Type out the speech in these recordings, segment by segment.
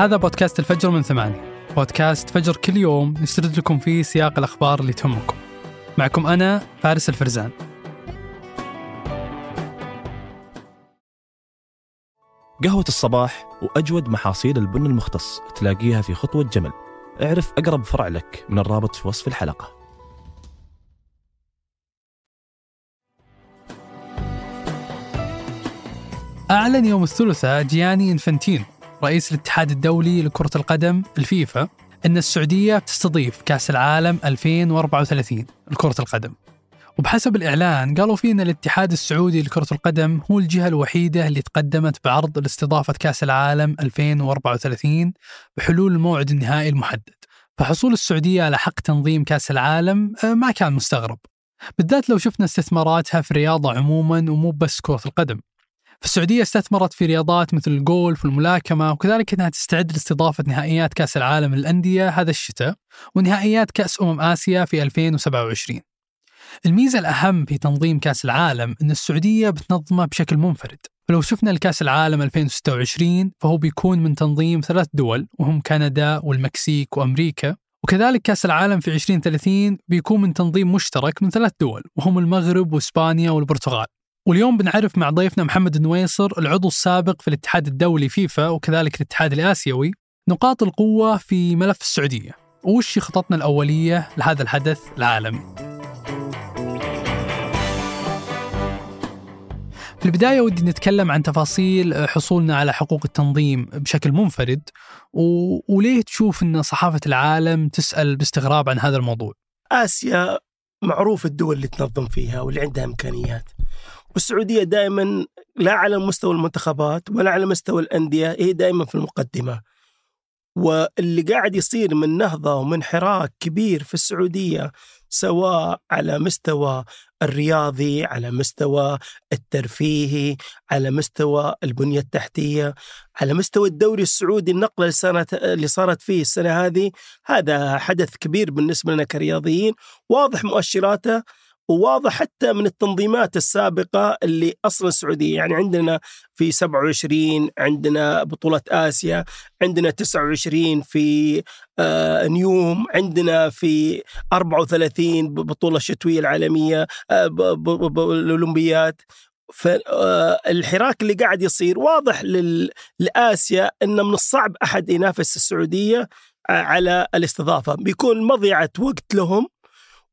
هذا بودكاست الفجر من ثمانية. بودكاست فجر كل يوم نسرد لكم فيه سياق الأخبار اللي تهمكم. معكم أنا فارس الفرزان. قهوة الصباح وأجود محاصيل البن المختص تلاقيها في خطوة جمل. اعرف أقرب فرع لك من الرابط في وصف الحلقة. أعلن يوم الثلاثاء جياني إنفانتينو رئيس الاتحاد الدولي لكرة القدم الفيفا أن السعودية تستضيف كأس العالم 2034 لكرة القدم. وبحسب الإعلان قالوا فيه أن الاتحاد السعودي لكرة القدم هو الجهة الوحيدة اللي تقدمت بعرض لاستضافة كأس العالم 2034 بحلول الموعد النهائي المحدد. فحصول السعودية على حق تنظيم كأس العالم آه، ما كان مستغرب. بالذات لو شفنا استثماراتها في الرياضة عموما ومو بس كرة القدم. فالسعودية استثمرت في رياضات مثل الجولف والملاكمة وكذلك أنها تستعد لاستضافة نهائيات كأس العالم للأندية هذا الشتاء ونهائيات كأس أمم آسيا في 2027 الميزة الأهم في تنظيم كأس العالم أن السعودية بتنظمه بشكل منفرد. فلو شفنا الكأس العالم 2026 فهو بيكون من تنظيم ثلاث دول وهم كندا والمكسيك وأمريكا. وكذلك كأس العالم في 2030 بيكون من تنظيم مشترك من ثلاث دول وهم المغرب وإسبانيا والبرتغال. واليوم بنعرف مع ضيفنا محمد النويصر العضو السابق في الاتحاد الدولي فيفا وكذلك الاتحاد الآسيوي نقاط القوة في ملف السعودية. وش خططنا الأولية لهذا الحدث العالمي؟ في البداية ودي نتكلم عن تفاصيل حصولنا على حقوق التنظيم بشكل منفرد و... وليه تشوف أن صحافة العالم تسأل باستغراب عن هذا الموضوع؟ آسيا معروف الدول اللي تنظم فيها واللي عندها إمكانيات. والسعودية دائما لا على مستوى المنتخبات ولا على مستوى الأندية هي دائما في المقدمة. واللي قاعد يصير من نهضة ومن حراك كبير في السعودية سواء على مستوى الرياضي على مستوى الترفيهي على مستوى البنية التحتية على مستوى الدوري السعودي النقلة اللي, اللي صارت فيه السنة هذه هذا حدث كبير بالنسبة لنا كرياضيين. واضح مؤشراته وواضح حتى من التنظيمات السابقة اللي أصلا السعودية يعني عندنا في 27 عندنا بطولة آسيا عندنا 29 في آه نيوم عندنا في 34 بطولة الشتوية العالمية آه الأولمبيات. فالحراك آه، اللي قاعد يصير واضح لآسيا أن من الصعب أحد ينافس السعودية آه، على الاستضافة. بيكون مضيعة وقت لهم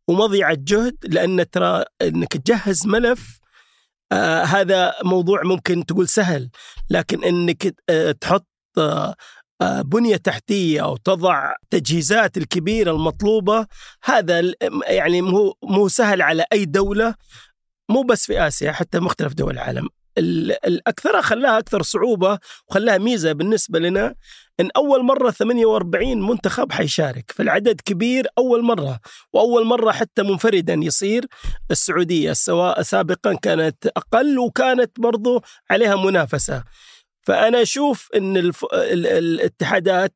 ومضيعة جهد لأن ترى أنك تجهز ملف آه هذا موضوع ممكن تقول سهل لكن أنك آه تحط آه, آه، بنية تحتية أو تضع تجهيزات الكبيرة المطلوبة هذا يعني مو مو سهل على أي دولة مو بس في آسيا حتى مختلف دول العالم. الأكثر خلاها أكثر صعوبة وخلاها ميزة بالنسبة لنا إن أول مرة 48 منتخب حيشارك فالعدد كبير أول مرة وأول مرة حتى منفردا يصير. السعودية سواء سابقا كانت أقل وكانت برضو عليها منافسة. فأنا أشوف إن الف... الاتحادات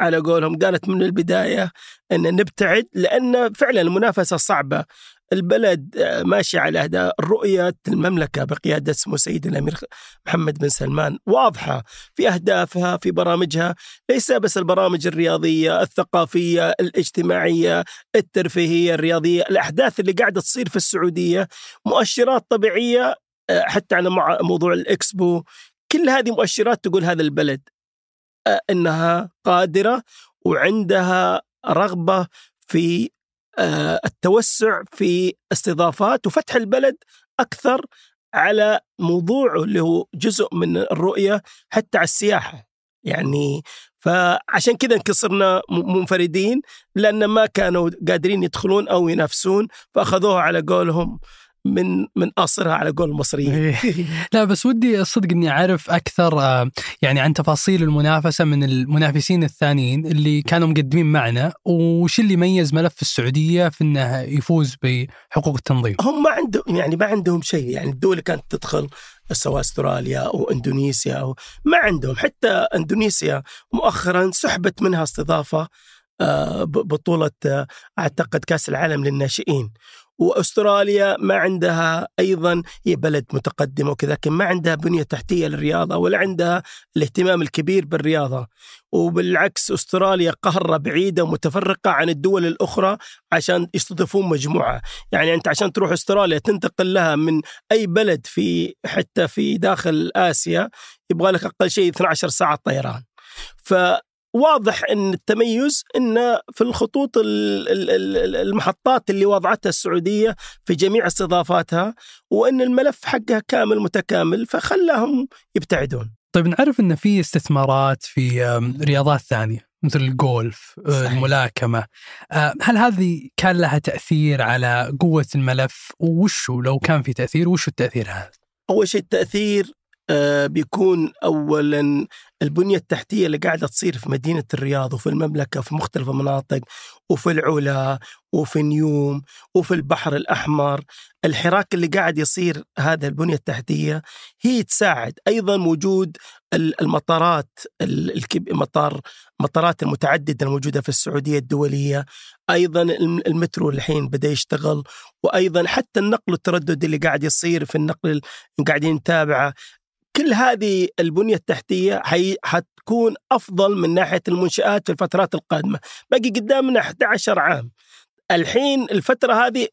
على قولهم قالت من البداية إن نبتعد لأن فعلا المنافسة صعبة. البلد ماشي على هذا رؤية المملكة بقيادة سمو سيد الأمير محمد بن سلمان واضحة في أهدافها في برامجها. ليس بس البرامج الرياضية الثقافية الاجتماعية الترفيهية الرياضية الأحداث اللي قاعدة تصير في السعودية مؤشرات طبيعية حتى على موضوع الإكسبو. كل هذه مؤشرات تقول هذا البلد إنها قادرة وعندها رغبة في آه، التوسع في استضافات وفتح البلد أكثر على موضوعه اللي هو جزء من الرؤية حتى على السياحة. يعني فعشان كذا انكسرنا منفردين لأن ما كانوا قادرين يدخلون أو ينافسون فأخذوها على قولهم. من من قاصرها على قول المصريين. إيه. لا بس ودي الصدق إني أعرف أكثر آه، يعني عن تفاصيل المنافسة من المنافسين الثانيين اللي كانوا مقدمين معنا وش اللي يميز ملف السعودية في إنه يفوز بحقوق التنظيم؟ هم ما عندهم يعني ما عندهم شيء يعني الدول كانت تدخل سواء أستراليا أو إندونيسيا أو ما عندهم. حتى إندونيسيا مؤخرا سحبت منها استضافة آه، بطولة آه، أعتقد كأس العالم للناشئين. وأستراليا ما عندها أيضا هي بلد متقدمه وكذا لكن ما عندها بنية تحتية للرياضة ولا عندها الاهتمام الكبير بالرياضة وبالعكس أستراليا قاره بعيدة ومتفرقة عن الدول الأخرى عشان يستضيفون مجموعة، يعني أنت عشان تروح أستراليا تنتقل لها من أي بلد في حتى في داخل آسيا يبغى لك أقل شيء 12 ساعة طيران. ف واضح إن التميز إن في الخطوط المحطات اللي وضعتها السعودية في جميع استضافاتها وإن الملف حقها كامل متكامل فخلاهم يبتعدون. طيب نعرف إن في استثمارات في رياضات ثانية مثل الجولف آه، صحيح. الملاكمة آه، هل هذه كان لها تأثير على قوة الملف وشو لو كان في تأثير وشو التأثير هذا؟ أول شيء التأثير بيكون اولا البنية التحتية اللي قاعدة تصير في مدينة الرياض وفي المملكة في مختلف المناطق وفي العلا وفي نيوم وفي البحر الأحمر. الحراك اللي قاعد يصير هذا البنية التحتية هي تساعد. أيضا وجود المطارات المطار المطارات المتعددة الموجودة في السعودية الدولية. أيضا المترو الحين بدأ يشتغل. وأيضا حتى النقل والتردد اللي قاعد يصير في النقل قاعدين نتابعه. كل هذه البنية التحتية حي... حتكون أفضل من ناحية المنشآت في الفترات القادمة. باقي قدامنا 11 عام. الحين الفترة هذه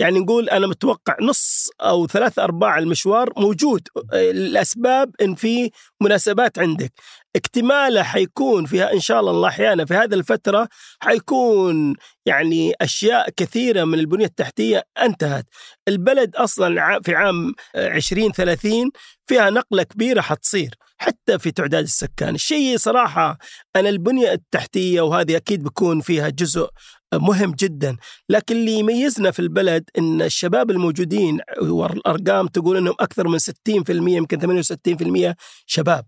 يعني نقول أنا متوقع نص أو ثلاث أرباع المشوار موجود. الأسباب إن في مناسبات عندك. اكتماله حيكون فيها إن شاء الله الله أحيانا في هذه الفترة حيكون يعني أشياء كثيرة من البنية التحتية انتهت. البلد أصلا في عام 2030 فيها نقلة كبيرة حتصير حتى في تعداد السكان. الشيء صراحة أنا البنية التحتية وهذه أكيد بيكون فيها جزء مهم جدا لكن اللي يميزنا في البلد إن الشباب الموجودين والارقام تقول إنهم أكثر من 60% يمكن 68% شباب.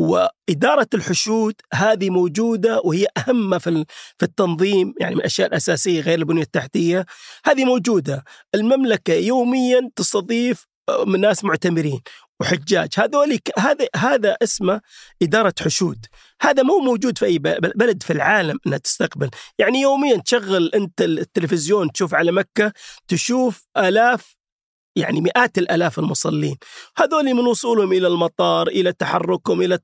وإدارة الحشود هذه موجودة وهي أهم في في التنظيم يعني من الأشياء الأساسية غير البنية التحتية. هذه موجودة. المملكة يوميا تستضيف من ناس معتمرين وحجاج. هذول هذا هذا اسمه إدارة حشود. هذا مو موجود في أي بلد في العالم أنها تستقبل. يعني يوميا تشغل أنت التلفزيون تشوف على مكة تشوف آلاف يعني مئات الآلاف المصلين. هذول من وصولهم إلى المطار إلى تحركهم إلى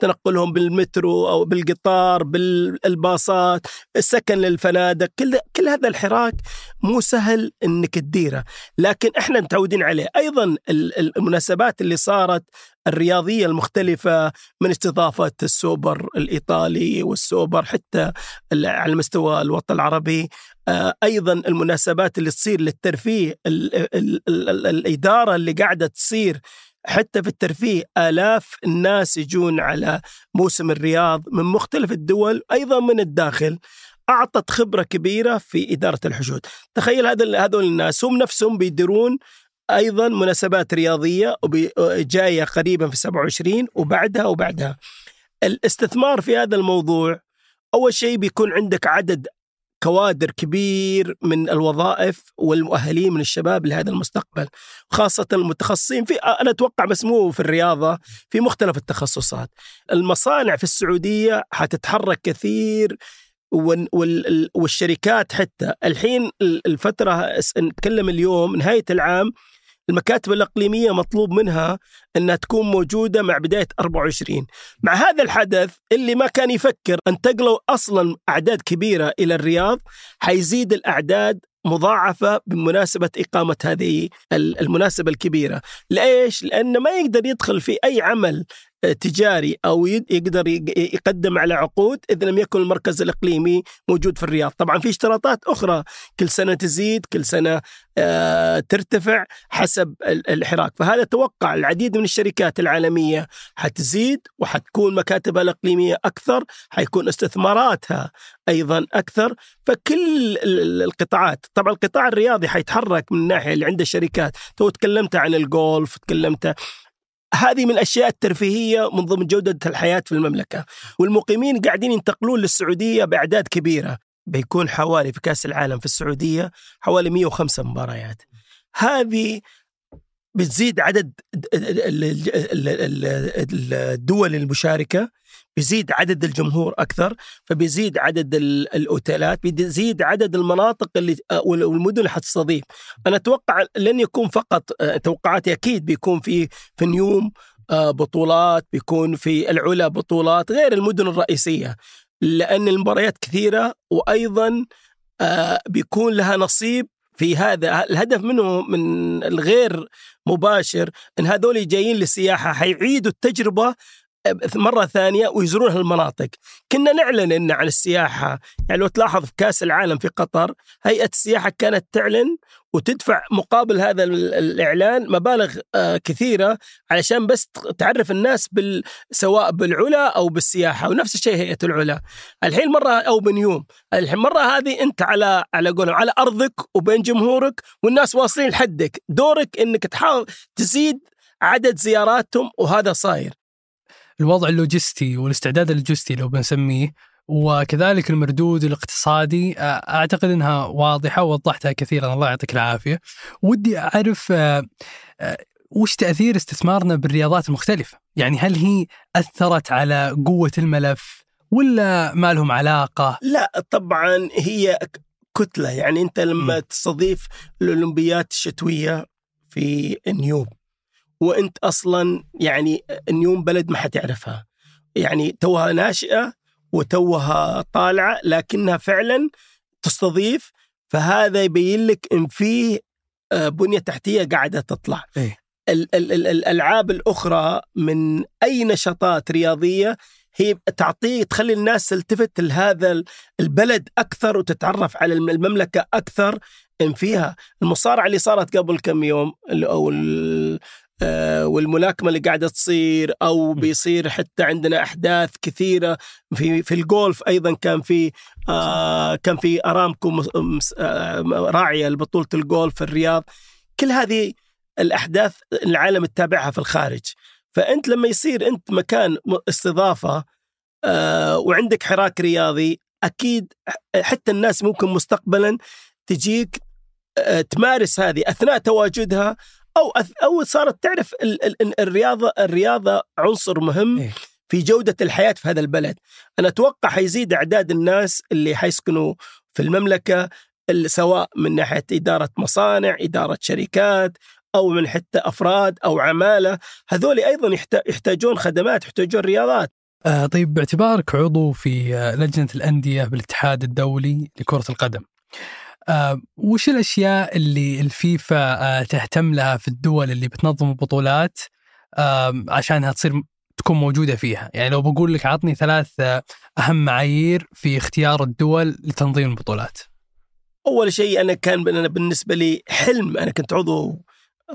تنقلهم بالمترو أو بالقطار بالباصات السكن للفنادق. كل كل هذا الحراك مو سهل إنك تديره. لكن إحنا متعودين عليه. أيضا المناسبات اللي صارت الرياضية المختلفة من استضافة السوبر الإيطالي والسوبر حتى على مستوى الوطن العربي. آه، أيضا المناسبات اللي تصير للترفيه ال ال ال الإدارة اللي قاعدة تصير حتى في الترفيه. آلاف الناس يجون على موسم الرياض من مختلف الدول أيضا من الداخل. أعطت خبرة كبيرة في إدارة الحشود. تخيل هذا هذول الناس هم نفسهم بيديرون أيضا مناسبات رياضية جاية قريبا في 27 وبعدها وبعدها. الاستثمار في هذا الموضوع أول شيء بيكون عندك عدد كوادر كبير من الوظائف والمؤهلين من الشباب لهذا المستقبل خاصة المتخصصين في أنا أتوقع بس مو في الرياضة في مختلف التخصصات المصانع في السعودية حتتحرك كثير والشركات حتى الحين الفترة نتكلم اليوم نهاية العام المكاتب الإقليمية مطلوب منها أنها تكون موجودة مع بداية 24 مع هذا الحدث اللي ما كان يفكر أن تقلوا أصلا أعداد كبيرة إلى الرياض حيزيد الأعداد مضاعفة بمناسبة إقامة هذه المناسبة الكبيرة ليش؟ لأنه ما يقدر يدخل في أي عمل تجاري أو يقدر يقدم على عقود إذا لم يكن المركز الإقليمي موجود في الرياض، طبعا في اشتراطات أخرى. كل سنة تزيد، كل سنة آه، ترتفع حسب الحراك، فهذا توقع العديد من الشركات العالمية. حتزيد وحتكون مكاتبها الإقليمية أكثر، حيكون استثماراتها أيضا أكثر، فكل القطاعات، طبعا القطاع الرياضي حيتحرك من الناحيه اللي عنده شركات، تو تكلمت عن الجولف، تكلمت هذه من الأشياء الترفيهية من ضمن جودة الحياة في المملكة. والمقيمين قاعدين ينتقلون للسعودية بأعداد كبيرة. بيكون حوالي في كأس العالم في السعودية حوالي 105 مباريات. هذه بتزيد عدد الدول المشاركة بيزيد عدد الجمهور أكثر فبيزيد عدد الأوتيلات بيزيد عدد المناطق اللي والمدن اللي حتستضيف. أنا أتوقع لن يكون فقط توقعاتي أكيد بيكون في في نيوم بطولات بيكون في العلا بطولات غير المدن الرئيسية لأن المباريات كثيرة وأيضا بيكون لها نصيب في هذا الهدف منه من الغير مباشر إن هذول جايين للسياحة حيعيدوا التجربة مرة ثانية ويزورون هالمناطق. كنا نعلن إن عن السياحة يعني لو تلاحظ في كأس العالم في قطر هيئة السياحة كانت تعلن وتدفع مقابل هذا الإعلان مبالغ كثيرة علشان بس تعرف الناس بال سواء بالعلا أو بالسياحة ونفس الشيء هيئة العلا. الحين مرة أو بنيوم الحين مرة هذه أنت على على قولهم على أرضك وبين جمهورك والناس واصلين لحدك. دورك إنك تحاول تزيد عدد زياراتهم وهذا صاير. الوضع اللوجستي والاستعداد اللوجستي لو بنسميه وكذلك المردود الاقتصادي أعتقد إنها واضحة ووضحتها كثيرا الله يعطيك العافية. ودي أعرف وش تأثير استثمارنا بالرياضات المختلفة؟ يعني هل هي أثرت على قوة الملف ولا ما لهم علاقة؟ لا طبعا هي كتلة يعني أنت لما م. تستضيف الأولمبيات الشتوية في نيوم وانت أصلا يعني نيوم بلد ما حتعرفها. يعني توها ناشئة وتوها طالعة لكنها فعلا تستضيف فهذا يبين لك إن في بنية تحتية قاعدة تطلع. إيه؟ ال- ال- ال- الألعاب الأخرى من أي نشاطات رياضية هي تعطيه تخلي الناس تلتفت لهذا البلد أكثر وتتعرف على المملكة أكثر إن فيها. المصارعة اللي صارت قبل كم يوم أو والملاكمة اللي قاعدة تصير أو بيصير حتى عندنا أحداث كثيرة في في الجولف أيضا كان في آه كان في أرامكو آه راعية لبطولة الجولف في الرياض. كل هذه الأحداث العالم تتابعها في الخارج. فأنت لما يصير أنت مكان استضافة آه وعندك حراك رياضي أكيد حتى الناس ممكن مستقبلا تجيك آه تمارس هذه أثناء تواجدها أو أو صارت تعرف الرياضة الرياضة عنصر مهم في جودة الحياة في هذا البلد. أنا أتوقع حيزيد إعداد الناس اللي حيسكنوا في المملكة سواء من ناحية إدارة مصانع إدارة شركات أو من حتى أفراد أو عمالة هذول أيضا يحتاجون خدمات يحتاجون رياضات. آه طيب باعتبارك عضو في لجنة الأندية بالاتحاد الدولي لكرة القدم. آه وش الأشياء اللي الفيفا آه تهتم لها في الدول اللي بتنظم البطولات عشانها تصير تكون موجودة فيها، يعني لو بقول لك عطني ثلاث آه أهم معايير في اختيار الدول لتنظيم البطولات. أول شيء أنا كان أنا بالنسبة لي حلم أنا كنت عضو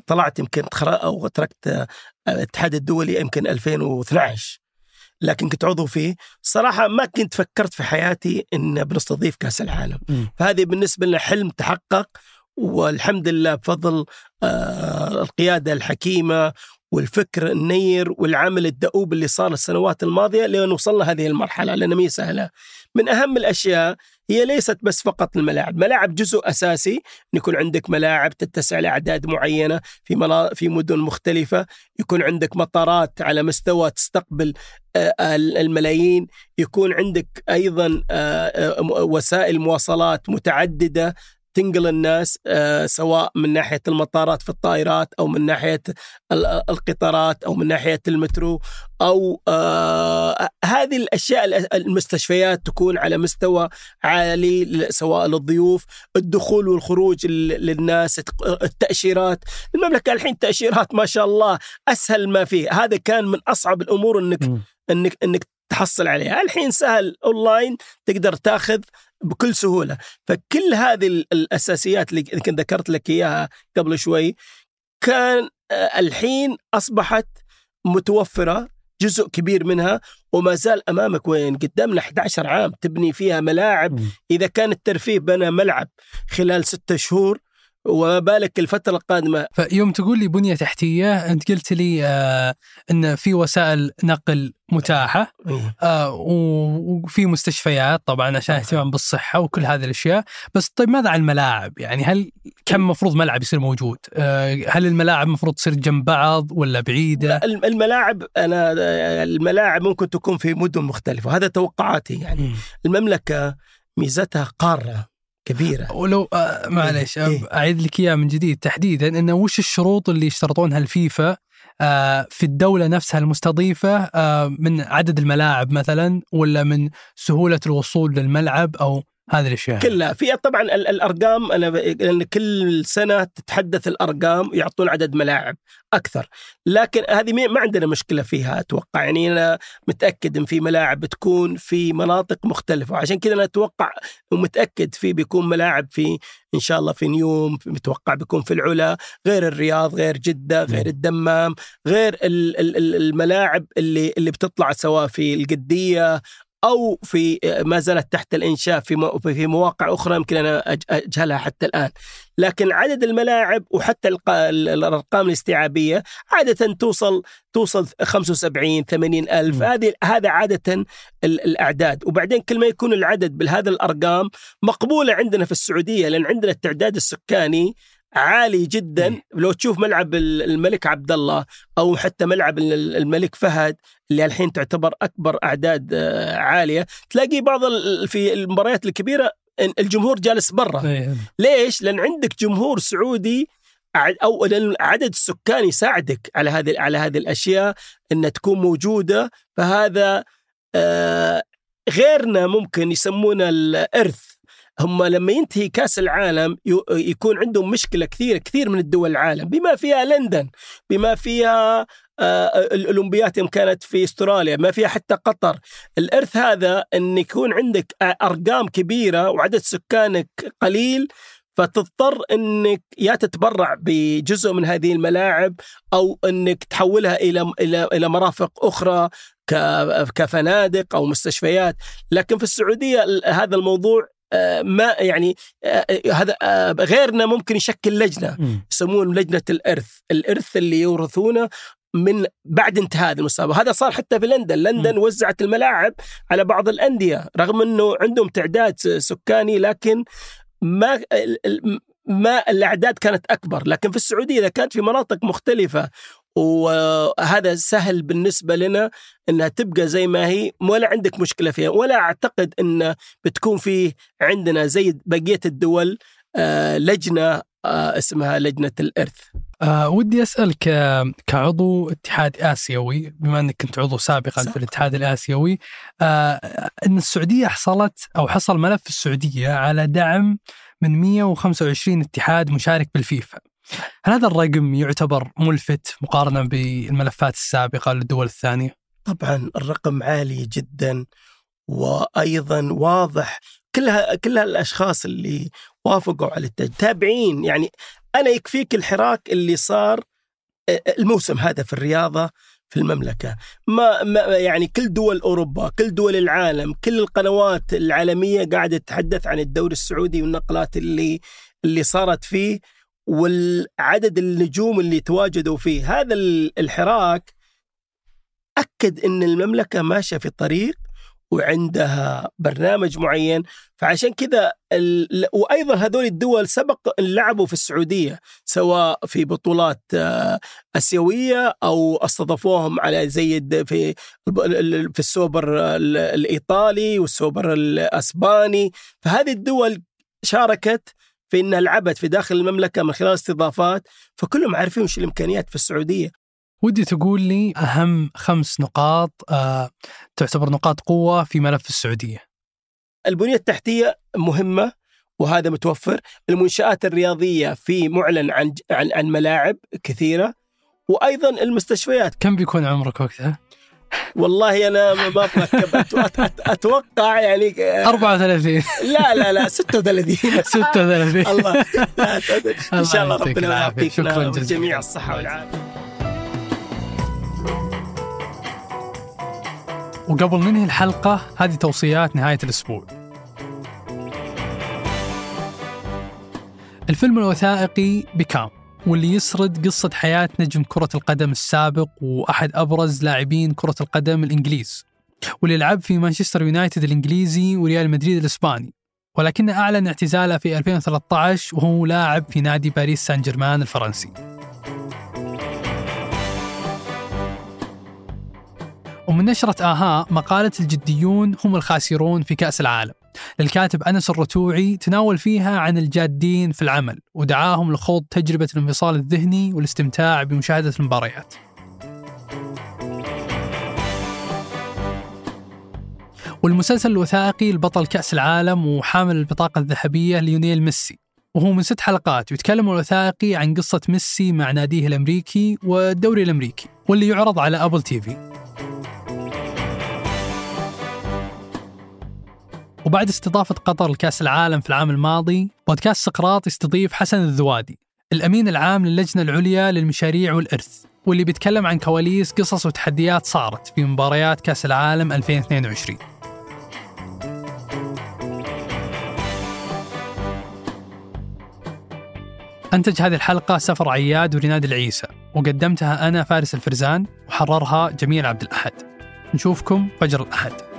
طلعت يمكن أو تركت الاتحاد الدولي يمكن 2012 لكن كنت عضو فيه صراحة ما كنت فكرت في حياتي إن بنستضيف كأس العالم م. فهذه بالنسبة لنا حلم تحقق والحمد لله بفضل آه القيادة الحكيمة والفكر النير والعمل الدؤوب اللي صار السنوات الماضية لين وصلنا هذه المرحلة لأنها مي سهلة. من أهم الأشياء هي ليست بس فقط الملاعب، ملاعب جزء أساسي. ان يكون عندك ملاعب تتسع لأعداد معينة في منا... في مدن مختلفة، يكون عندك مطارات على مستوى تستقبل الملايين، يكون عندك أيضا وسائل مواصلات متعددة. تنقل الناس سواء من ناحية المطارات في الطائرات أو من ناحية القطارات أو من ناحية المترو أو هذه الأشياء المستشفيات تكون على مستوى عالي سواء للضيوف الدخول والخروج للناس التأشيرات المملكة الحين تأشيرات ما شاء الله أسهل ما فيه هذا كان من أصعب الأمور إنك. إنك إنك تحصل عليها. الحين سهل أونلاين تقدر تاخذ بكل سهولة. فكل هذه الأساسيات اللي كنت ذكرت لك إياها قبل شوي كان الحين أصبحت متوفرة جزء كبير منها وما زال أمامك وين؟ قدامنا 11 عام تبني فيها ملاعب. إذا كان الترفيه بنى ملعب خلال ستة شهور وما بالك الفترة القادمة. فيوم تقول لي بنية تحتية أنت قلت لي آه إن في وسائل نقل متاحة إيه. آه وفي مستشفيات طبعا عشان اهتمام بالصحة وكل هذه الأشياء. بس طيب ماذا عن الملاعب؟ يعني هل كم مفروض ملعب يصير موجود؟ آه هل الملاعب مفروض تصير جنب بعض ولا بعيدة؟ الم- الملاعب أنا الملاعب ممكن تكون في مدن مختلفة وهذا توقعاتي يعني. مم. المملكة ميزتها قارة. كبيرة ولو آه معلش إيه. آه، أعيد لك اياه من جديد تحديدا انه وش الشروط اللي يشترطونها الفيفا آه في الدولة نفسها المستضيفة آه من عدد الملاعب مثلا ولا من سهولة الوصول للملعب أو هذه الأشياء. كلها. في طبعا ال- الأرقام أنا لأن كل سنة تتحدث الأرقام يعطون عدد ملاعب أكثر. لكن هذه ما عندنا مشكلة فيها أتوقع. يعني أنا متأكد إن في ملاعب بتكون في مناطق مختلفة وعشان كذا أنا أتوقع ومتأكد في بيكون ملاعب في إن شاء الله في نيوم متوقع بيكون في العلا غير الرياض غير جدة غير مم. الدمام غير ال- ال- ال- الملاعب اللي اللي بتطلع سواء في القدية أو في ما زالت تحت الإنشاء في في مواقع أخرى يمكن أنا أجهلها حتى الآن. لكن عدد الملاعب وحتى الأرقام الاستيعابية عادة توصل توصل 75 80 ألف. م. هذه هذا عادة ال- الأعداد. وبعدين كل ما يكون العدد بهذا الأرقام مقبولة عندنا في السعودية لأن عندنا التعداد السكاني عالي جدا م. لو تشوف ملعب ال- الملك عبد الله أو حتى ملعب ال- الملك فهد اللي الحين تعتبر أكبر أعداد آه، عالية تلاقي بعض في المباريات الكبيرة الجمهور جالس برا إيه. ليش؟ لأن عندك جمهور سعودي أو عدد السكان يساعدك على هذه على هذه الأشياء إنها تكون موجودة فهذا آه، غيرنا ممكن يسمونه الارث هم لما ينتهي كأس العالم يكون عندهم مشكلة كثيرة كثير من الدول العالم بما فيها لندن بما فيها آه، الأولمبيات يوم كانت في أستراليا ما فيها حتى قطر. الإرث هذا إن يكون عندك أرقام كبيرة وعدد سكانك قليل فتضطر إنك يا تتبرع بجزء من هذه الملاعب أو إنك تحولها إلى إلى إلى مرافق أخرى كفنادق أو مستشفيات. لكن في السعودية ال- هذا الموضوع ما يعني آه، هذا آه، غيرنا ممكن يشكل لجنة. يسمون لجنة الإرث، الإرث اللي يورثونه من بعد انتهاء هذه المسابقه، هذا صار حتى في لندن، لندن وزعت الملاعب على بعض الأندية رغم إنه عندهم تعداد سكاني لكن ما ما الأعداد كانت أكبر، لكن في السعودية إذا كانت في مناطق مختلفة وهذا سهل بالنسبة لنا إنها تبقى زي ما هي ولا عندك مشكلة فيها ولا أعتقد إن بتكون في عندنا زي بقية الدول آه، لجنة آه، اسمها لجنة الإرث آه ودي آه، كعضو اتحاد آسيوي بما إنك كنت عضو سابقا. في الاتحاد الآسيوي آه إن السعودية حصلت أو حصل ملف السعودية على دعم من 125 اتحاد مشارك بالفيفا. هل هذا الرقم يعتبر ملفت مقارنة بالملفات السابقة للدول الثانية؟ طبعا الرقم عالي جدا وأيضا واضح. كلها كلها الأشخاص اللي وافقوا على التج تابعين. يعني أنا يكفيك الحراك اللي صار آه، الموسم هذا في الرياضة في المملكة. ما, ما يعني كل دول أوروبا كل دول العالم كل القنوات العالمية قاعدة تتحدث عن الدوري السعودي والنقلات اللي اللي صارت فيه. والعدد النجوم اللي تواجدوا فيه. هذا ال- الحراك أكد إن المملكة ماشية في طريق وعندها برنامج معين. فعشان كذا ال... وأيضا هذول الدول سبق لعبوا في السعودية سواء في بطولات آه، آسيوية أو استضافوهم على زي في في السوبر ال- الإيطالي والسوبر الأسباني. فهذه الدول شاركت في إنها لعبت في داخل المملكة من خلال استضافات فكلهم عارفين وش الإمكانيات في السعودية ودي تقول لي أهم خمس نقاط آه تعتبر نقاط قوة في ملف السعودية. البنية التحتية مهمة وهذا متوفر، المنشآت الرياضية في معلن عن عن عن ملاعب كثيرة وأيضا المستشفيات، كم بيكون عمرك وقتها؟ والله أنا ما أت- أتوقع يعني 34 لا لا لا 36 36 الله. إن شاء الله ربنا. يعطيك شكراً جزيلاً. جميع الصحة والعافية. وقبل ننهي الحلقة هذه توصيات نهاية الأسبوع. الفيلم الوثائقي بكام؟ واللي يسرد قصة حياة نجم كرة القدم السابق وأحد أبرز لاعبين كرة القدم الإنجليز واللي لعب في مانشستر يونايتد الإنجليزي وريال مدريد الإسباني. ولكن أعلن اعتزاله في 2013 وهو لاعب في نادي باريس سان جيرمان الفرنسي. ومن نشرة آها مقالة الجديون هم الخاسرون في كأس العالم. للكاتب أنس الرتوعي تناول فيها عن الجادين في العمل ودعاهم لخوض تجربة الانفصال الذهني والاستمتاع بمشاهدة المباريات. والمسلسل الوثائقي البطل كأس العالم وحامل البطاقة الذهبية ليونيل ميسي. وهو من ست حلقات ويتكلم الوثائقي عن قصة ميسي مع ناديه الأمريكي والدوري الأمريكي واللي يعرض على أبل تيفي وبعد استضافة قطر لكأس العالم في العام الماضي بودكاست سقراط يستضيف حسن الذوادي الأمين العام للجنة العليا للمشاريع والإرث واللي بيتكلم عن كواليس قصص وتحديات صارت في مباريات كأس العالم 2022 أنتج هذه الحلقة سفر عياد وريناد العيسى وقدمتها أنا فارس الفرزان وحررها جميل عبد الأحد. نشوفكم فجر الأحد.